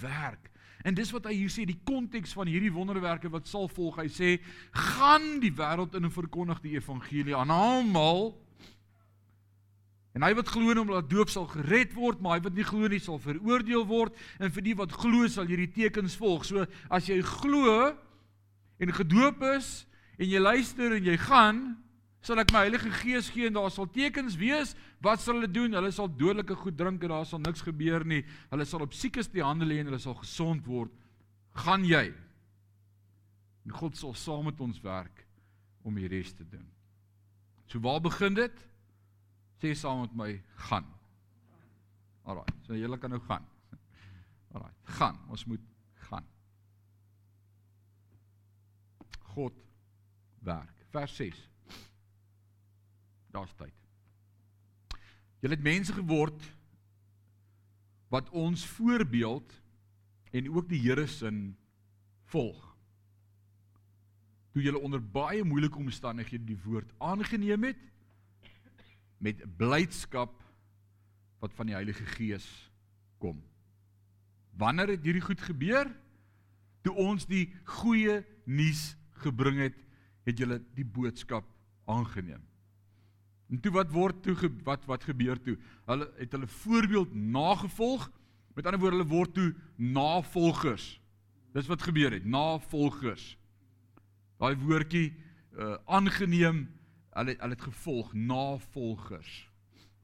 werk. En dis wat hy hier sê, die konteks van hierdie wonderwerke wat sal volg. Hy sê: "Gaan die wêreld in en verkondig die evangelie aan almal." En hy wat glo en hom laat doop sal gered word, maar hy wat nie glo nie sal veroordeel word. En vir die wat glo sal hierdie tekens volg. So as jy glo, en gedoop is en jy luister en jy gaan, sal ek my Heilige Gees gee en daar sal tekens wees. Wat sal hulle doen? Hulle sal dodelike goed drink en daar sal niks gebeur nie. Hulle sal op siekes die hande lê en hulle sal gesond word. Gaan jy? En God sal saam met ons werk om die res te doen. So waar begin dit? Sê saam met my, gaan. Alraai. So julle kan nou gaan. Alraai. Gaan. Ons moet God werk. Vers 6. Daar's tyd. Julle het mense geword wat ons voorbeeld en ook die Here se volg. Toe julle onder baie moeilike omstandighede die woord aangeneem het met blydskap wat van die Heilige Gees kom. Wanneer het hierdie goed gebeur? Toe ons die goeie nuus gebring het, het julle die boodskap aangeneem. En toe wat word toe wat wat gebeur toe? Hulle het hulle voorbeeld nagevolg. Met ander woorde, hulle word toe navolgers. Dis wat gebeur het, navolgers. Daai woordjie uh aangeneem, hulle hulle het gevolg, navolgers.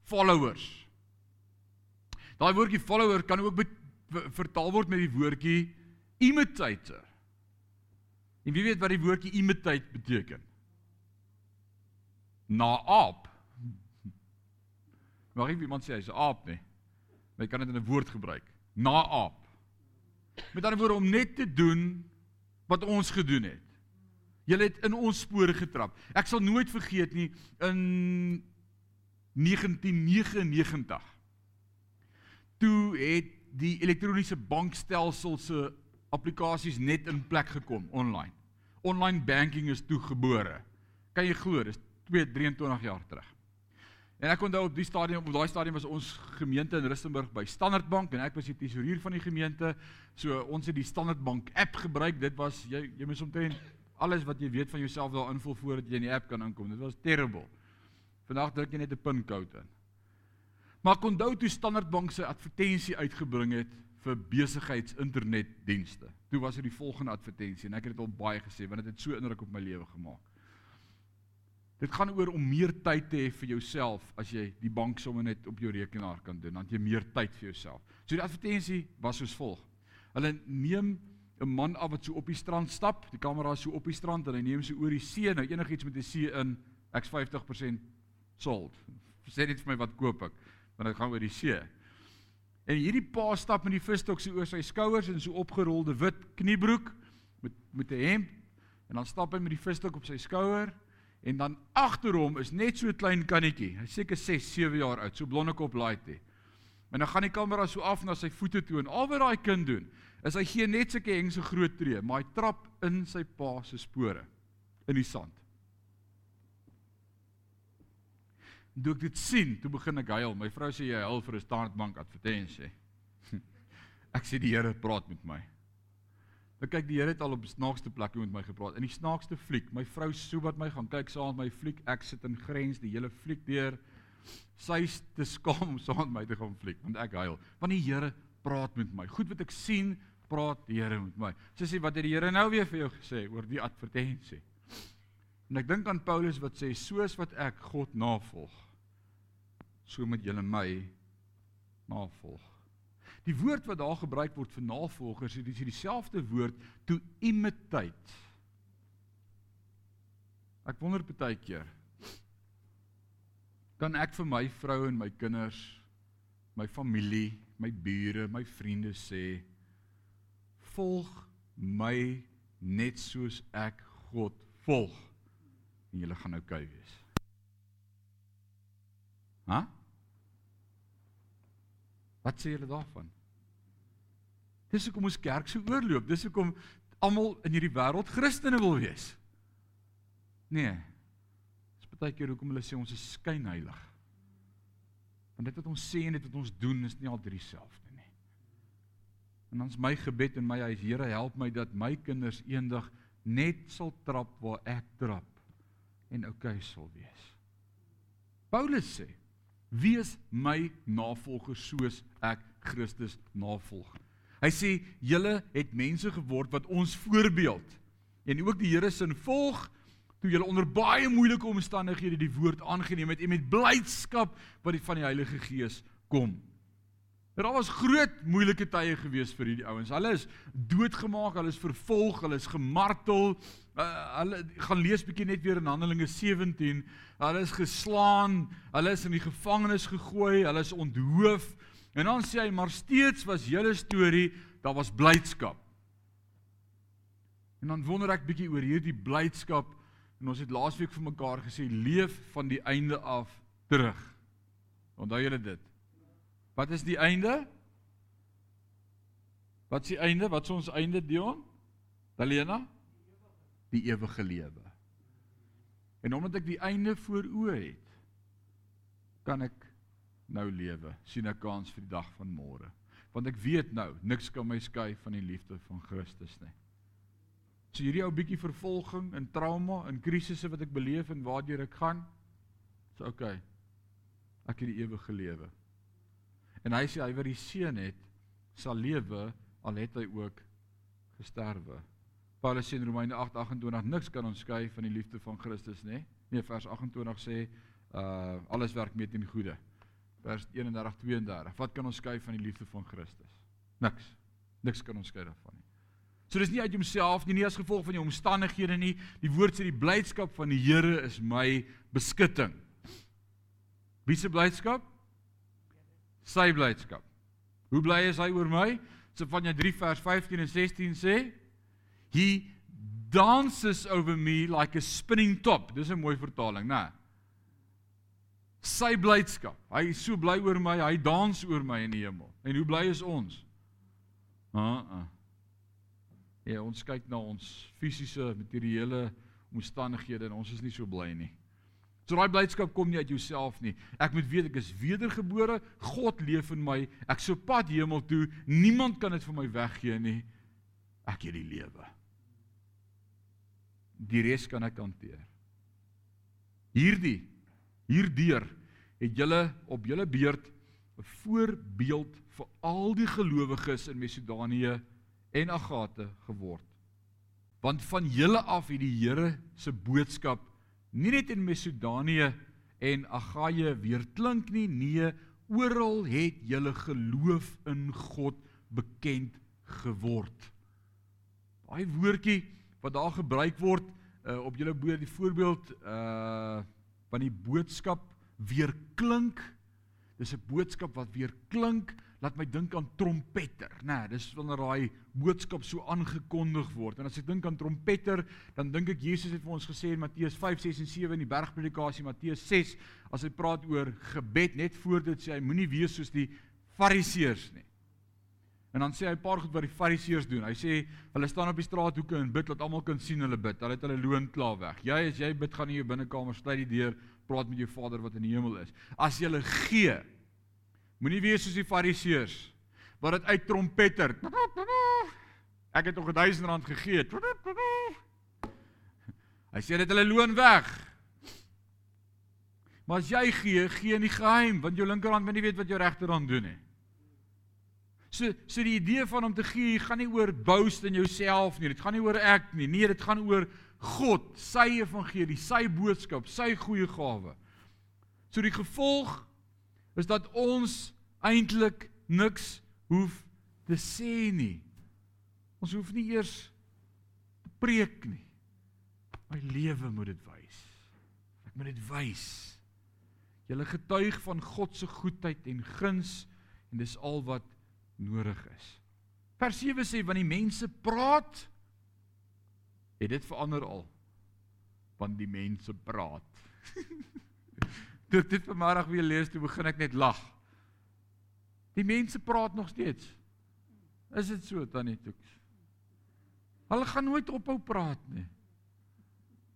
Followers. Daai woordjie follower kan ook vertaal word met die woordjie imitator. En wie weet wat die woordjie imitate beteken? Na aap. <laughs> Maar ek iemand sê hy's 'n aap nie. Maar jy kan dit in 'n woord gebruik. Na aap. Met ander woorde om net te doen wat ons gedoen het. Julle het in ons spore getrap. Ek sal nooit vergeet nie in 1999. Toe het die elektroniese bankstelsel se applikasies net in plek gekom online. Online banking is toegebore. Kan jy glo, dis 2 23 jaar terug. En ek onthou op die stadium, op daai stadium was ons gemeente in Rustenburg by Standard Bank en ek was die tesourier van die gemeente. So ons het die Standard Bank app gebruik. Dit was jy jy moet omtrent alles wat jy weet van jouself daar invul voordat jy in die app kan inkom. Dit was terrible. Vandag druk jy net 'n pincode in. Maar ek onthou toe Standard Bank se advertensie uitgebring het vir besigheids-internetdienste. Toe was dit die volgende advertensie en ek het dit al baie gesê want dit het so indruk op my lewe gemaak. Dit gaan oor om meer tyd te hê vir jouself as jy die bank sommer net op jou rekenaar kan doen, dan jy meer tyd vir jouself. So die advertensie was soos volg. Hulle neem 'n man af wat so op die strand stap. Die kamera is so op die strand en hy neem so oor die see. Nou enigiets met die see in, ek's 50% sold. Sê net vir my wat koop ek? Want ek gaan oor die see. En hierdie pa stap met die visstok so oor sy skouers en so opgerolde wit kniebroek met met 'n hemp en dan stap hy met die visstok op sy skouer en dan agter hom is net so 'n klein kannetjie. Hy seker 6, 7 jaar oud, so blonde kop laaitie. En dan gaan die kamera so af na sy voete toe en al wat daai kind doen, is hy gee net sulke hengse groot tree, maar hy trap in sy pa se spore in die sand. Toe ek dit sien, toe begin ek huil. My vrou sê jy huil vir 'n standbank advertensie. <laughs> ek sê die Here praat met my. Ek kyk die Here het al op snaakste plekke met my gepraat. In die snaakste fliek, my vrou sou wat my gaan kyk saam met my fliek. Ek sit in grens die hele fliek deur. Sy is te skaam om saam met my te gaan fliek want ek huil. Want die Here praat met my. Goed wat ek sien, praat die Here met my. Sy sê wat het die Here nou weer vir jou gesê oor die advertensie? En ek dink aan Paulus wat sê soos wat ek God navolg so moet julle my navolg. Die woord wat daar gebruik word vir navolgers, is dieselfde woord to imitate. Ek wonder baie keer kan ek vir my vrou en my kinders, my familie, my bure, my vriende sê volg my net soos ek God volg en julle gaan oukei okay wees. Hæ? Wat sê julle daarvan? Dis hoekom ons kerk so oorloop. Dis hoekom almal in hierdie wêreld Christene wil wees. Nee. Dis baie keer hoekom hulle sê ons is skynheilig. Want dit wat ons sê en dit wat ons doen is nie altyd dieselfde nie. En ons my gebed en my huis, Here, help my dat my kinders eendag net sal trap waar ek trap en oukei okay sal wees. Paulus sê Wees my navolger soos ek Christus navolg. Hy sê julle het mense geword wat ons voorbeeld en ook die Here se volg toe julle onder baie moeilike omstandighede die woord aangeneem het en met blydskap wat van die Heilige Gees kom. Daar was groot moeilike tye gewees vir hierdie ouens. Hulle is doodgemaak, hulle is vervolg, hulle is gemartel. Uh, hulle gaan lees bietjie net weer in Handelinge 17. Hulle is geslaan, hulle is in die gevangenis gegooi, hulle is onthoof. En dan sê hy maar steeds was julle storie, daar was blydskap. En dan wonder ek bietjie oor hierdie blydskap en ons het laasweek vir mekaar gesê leef van die einde af terug. Onthou julle dit? Wat is die einde? Wat is die einde? Wat is ons einde, Dion? Dalena? Die ewige lewe. En omdat ek die einde voor oë het, kan ek nou lewe. sien 'n kans vir die dag van môre. Want ek weet nou, niks kan my skei van die liefde van Christus nie. So hierdie ou bietjie vervolging en trauma en krisisse wat ek beleef en waartoe ek gaan, is so okay. Ek het die ewige lewe. En hy sê hy wat die seun het, sal lewe al het hy ook gesterwe. Paulus sê in Romeine 8:28 niks kan ons skei van die liefde van Christus nê. Nee, vers 28 sê uh alles werk mee ten goeie. Vers 31:32 Wat kan ons skei van die liefde van Christus? Niks. Niks kan ons skei daarvan nie. So dis nie uit homself nie, nie as gevolg van die omstandighede nie. Die woord sê die blydskap van die Here is my beskutting. Wie se blydskap? Sy blydskap. Hoe bly is hy oor my? Sefanja 3 vers 15 en 16 sê, He dances over me like a spinning top. Dis 'n mooi vertaling, né? Sy blydskap. Hy is so bly oor my, hy dans oor my in die hemel. En hoe bly is ons? Ah, ah. Ja, ons kyk na ons fisiese, materiële omstandighede en ons is nie so bly nie. So daai blydskap kom nie uit jouself nie. Ek moet weet ek is wedergebore. God leef in my. Ek so pad hemel toe. Niemand kan dit vir my weggee nie. Ek het die lewe. Die res kan ek hanteer. Hierdie hierdeur het julle op julle beurt 'n voorbeeld vir al die gelowiges in Macedonië en Agathe geword. Want van julle af het die Here se boodskap nie net in Macedonië en Agaia weer klink nie, nee, oral het julle geloof in God bekend geword. Daai woordjie wat daar gebruik word uh, op julle boord die voorbeeld uh van die boodskap weer klink. Dis 'n boodskap wat weer klink, laat my dink aan trompeter, né? Nee, dis wanneer daai boodskap so aangekondig word. En as ek dink aan trompeter, dan dink ek Jesus het vir ons gesê in Matteus 5, 6 en 7 in die bergpredikasie Matteus 6, as hy praat oor gebed, net voor dit sê hy moenie wees soos die fariseërs nie. En dan sê hy 'n paar goed wat die fariseërs doen. Hy sê hulle staan op die straathoeke en bid dat almal kan sien hulle bid. Hulle het hulle loon klaar weg. Jy as jy bid gaan in jou binnekamer, sluit die deur, praat met jou Vader wat in die hemel is. As jy gee, moenie wees soos die fariseërs wat dit uit trompeter. Ek het nog 1000 rand gegee. Hy sê dit hulle loon weg. Maar as jy gee, gee in die geheim, want jou linkerhand moet nie weet wat jou regterhand doen nie. So so die idee van om te gee gaan nie oor boast in jouself nie. Dit gaan nie oor ek nie. Nee, dit gaan oor God, sy evangelie, sy boodskap, sy goeie gawe. So die gevolg is dat ons eintlik niks hoef te sê nie. Ons hoef nie eers te preek nie. My lewe moet dit wys. Ek moet dit wys. Julle getuig van God se goedheid en guns en dis al wat nodig is. Vers 7 sê wanneer mense praat het dit verander al want die mense praat. <laughs> Toe ek dit vanmiddag weer lees, toe begin ek net lag. Die mense praat nog steeds. Is dit so tannie Toeks? Hulle gaan nooit ophou praat nie.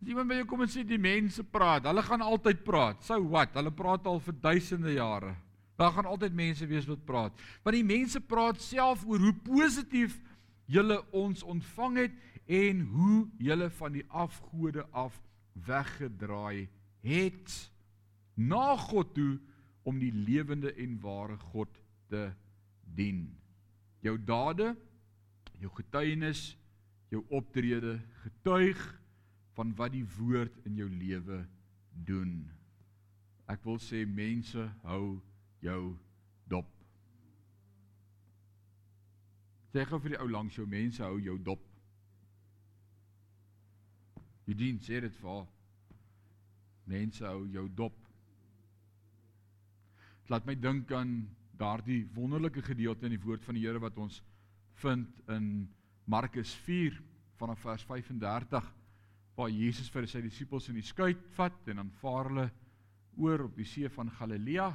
As iemand by jou kom en sê die mense praat, hulle gaan altyd praat. So wat? Hulle praat al vir duisende jare. Daar gaan altyd mense wees wat praat. Want die mense praat self oor hoe positief julle ons ontvang het en hoe julle van die afgode af weggedraai het na God toe om die lewende en ware God te dien. Jou dade, jou getuienis, jou optrede getuig van wat die woord in jou lewe doen. Ek wil sê mense hou jou dop. Sê gou vir die ou langs jou mense hou jou dop. Jy dien sê dit vir mense hou jou dop. Laat my dink aan daardie wonderlike gedeelte in die woord van die Here wat ons vind in Markus 4 vanaf vers 35 waar Jesus vir sy disippels in die skuit vat en dan vaar hulle oor op die see van Galilea.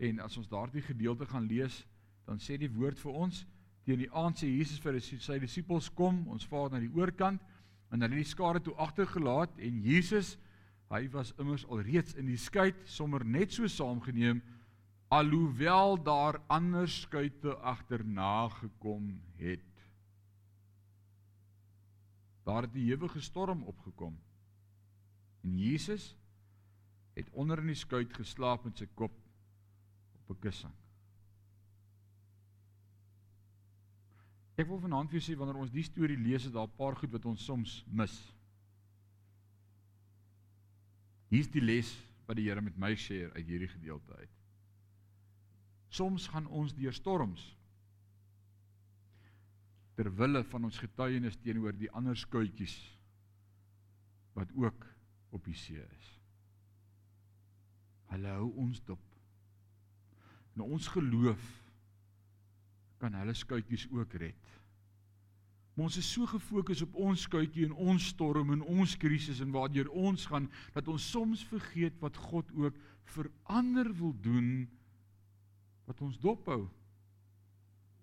En as ons daardie gedeelte gaan lees, dan sê die woord vir ons, teen die aand sê Jesus vir sy disippels kom, ons vaar na die oorkant. En hulle het die skare toe agtergelaat en Jesus, hy was immers alreeds in die skei sommer net so saamgeneem alhoewel daar ander skuite agterna gekom het. Daar het 'n ewige storm opgekom. En Jesus het onder in die skuit geslaap met sy kop op 'n kussing. Ek wil vanaand vir julle sê wanneer ons die storie lees, is daar 'n paar goed wat ons soms mis. Hier's die les wat die Here met my share uit hierdie gedeelte uit. Soms gaan ons deur storms ter wille van ons getuienis teenoor die ander skuitjies wat ook op die see is. Hulle hou ons dop en ons geloof kan hulle skuitjies ook red. Maar ons is so gefokus op ons skuitjie en ons storm en ons krisis en waardeur ons gaan dat ons soms vergeet wat God ook vir ander wil doen wat ons dophou.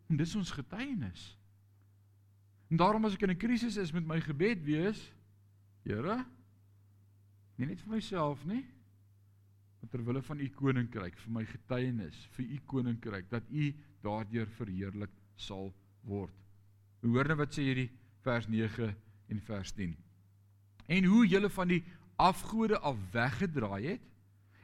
En dis ons getuienis. En daarom as ek in 'n krisis is met my gebed wees, Here, nie net vir myself nie, ter wille van u koninkryk, vir my getuienis, vir u koninkryk dat u daardeur verheerlik sal word. Hoor nou wat sê hierdie vers 9 en vers 10. En hoe julle van die afgode af weggedraai het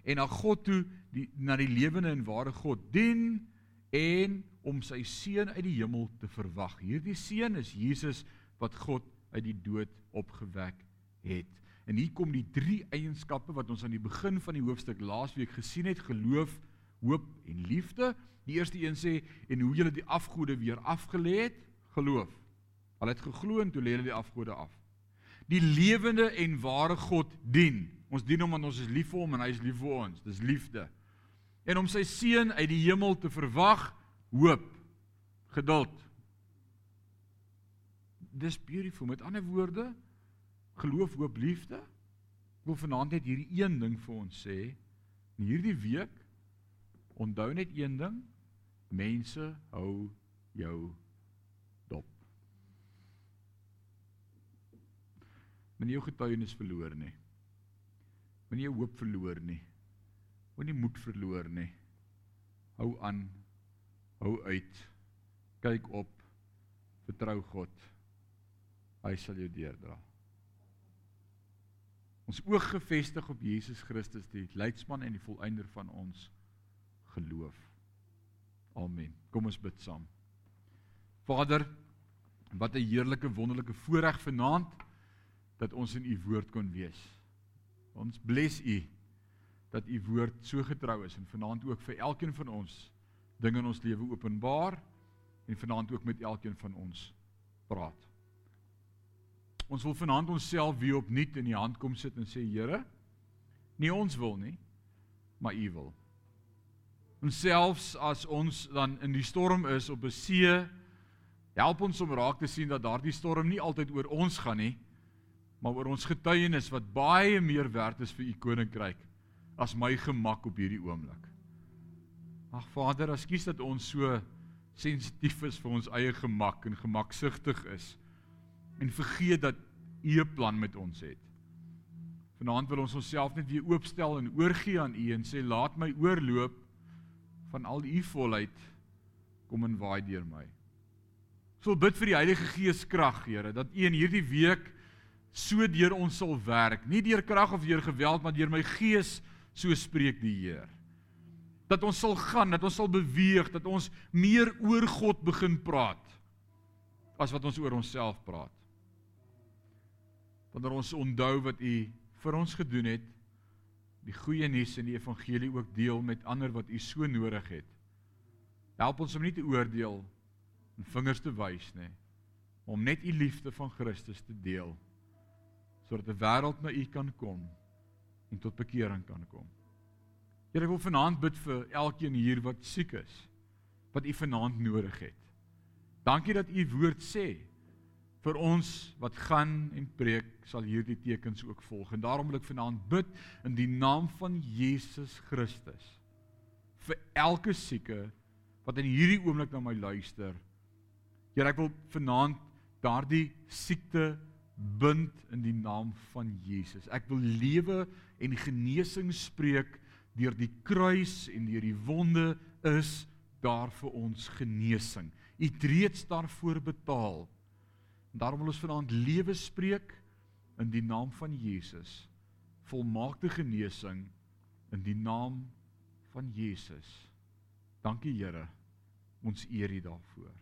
en na God toe die na die lewende en ware God dien en om sy seun uit die hemel te verwag. Hierdie seun is Jesus wat God uit die dood opgewek het. En hier kom die drie eienskappe wat ons aan die begin van die hoofstuk laasweek gesien het: geloof, hoop en liefde. Die eerste een sê en hoe julle die afgode weer afgelê het, geloof. Hulle het geglo en toe lê hulle die afgode af. Die lewende en ware God dien. Ons dien hom want ons is lief vir hom en hy is lief vir ons. Dis liefde. En om sy seun uit die hemel te verwag, hoop, geduld. Dis beautiful. Met ander woorde, geloof, hoop, liefde. Ek wil vanaand net hierdie een ding vir ons sê. In hierdie week onthou net een ding. Mense hou jou Moenie jou getuienis verloor nie. Moenie jou hoop verloor nie. Moenie moed verloor nie. Hou aan. Hou uit. Kyk op. Vertrou God. Hy sal jou deurdra. Ons oog gefestig op Jesus Christus, die leidsman en die volëinder van ons geloof. Amen. Kom ons bid saam. Vader, wat 'n heerlike wonderlike voorreg vanaand dat ons in u woord kon wees. Ons bless u dat u woord so getrou is en vanaand ook vir elkeen van ons dinge in ons lewe openbaar en vanaand ook met elkeen van ons praat. Ons wil vanaand onsself weer opnuut in u hand kom sit en sê Here, nie ons wil nie, maar u wil. En selfs as ons dan in die storm is op 'n see, help ons om raak te sien dat daardie storm nie altyd oor ons gaan nie, maar oor ons getuienis wat baie meer werd is vir u koninkryk as my gemak op hierdie oomblik. Ag Vader, ekskuus dat ons so sensitief is vir ons eie gemak en gemaksugtig is en vergeet dat u 'n plan met ons het. Vanaand wil ons onsself net weer oopstel en oorgee aan u en sê laat my oorloop van al u volheid kom en waai deur my. So bid vir die Heilige Gees krag, Here, dat u in hierdie week so deur ons sal werk, nie deur krag of deur geweld, maar deur my gees, so spreek die Heer. Dat ons sal gaan, dat ons sal beweeg, dat ons meer oor God begin praat as wat ons oor onsself praat. Wanneer ons onthou wat U vir ons gedoen het, die goeie nuus en die evangelie ook deel met ander wat U so nodig het. Help ons om nie te oordeel en vingers te wys nie, om net U liefde van Christus te deel sodat 'n wêreld na U kan kom en tot bekering kan kom. Here, ek wil vanaand bid vir elkeen hier wat siek is, wat U vanaand nodig het. Dankie dat U woord sê vir ons wat gaan en preek sal hierdie tekens ook volg. En daarom wil ek vanaand bid in die naam van Jesus Christus vir elke sieke wat in hierdie oomblik na my luister. Here, ek wil vanaand daardie siekte bind in die naam van Jesus. Ek wil lewe en genesing spreek deur die kruis en deur die wonde is daar vir ons genesing. U het reeds daarvoor betaal. Daarom wil ons vanaand lewe spreek in die naam van Jesus. Volmaakte genesing in die naam van Jesus. Dankie Here. Ons eer U daarvoor.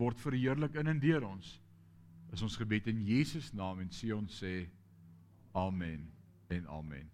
Word verheerlik in en deur ons is ons gebed in Jesus naam en sê ons sê amen en amen.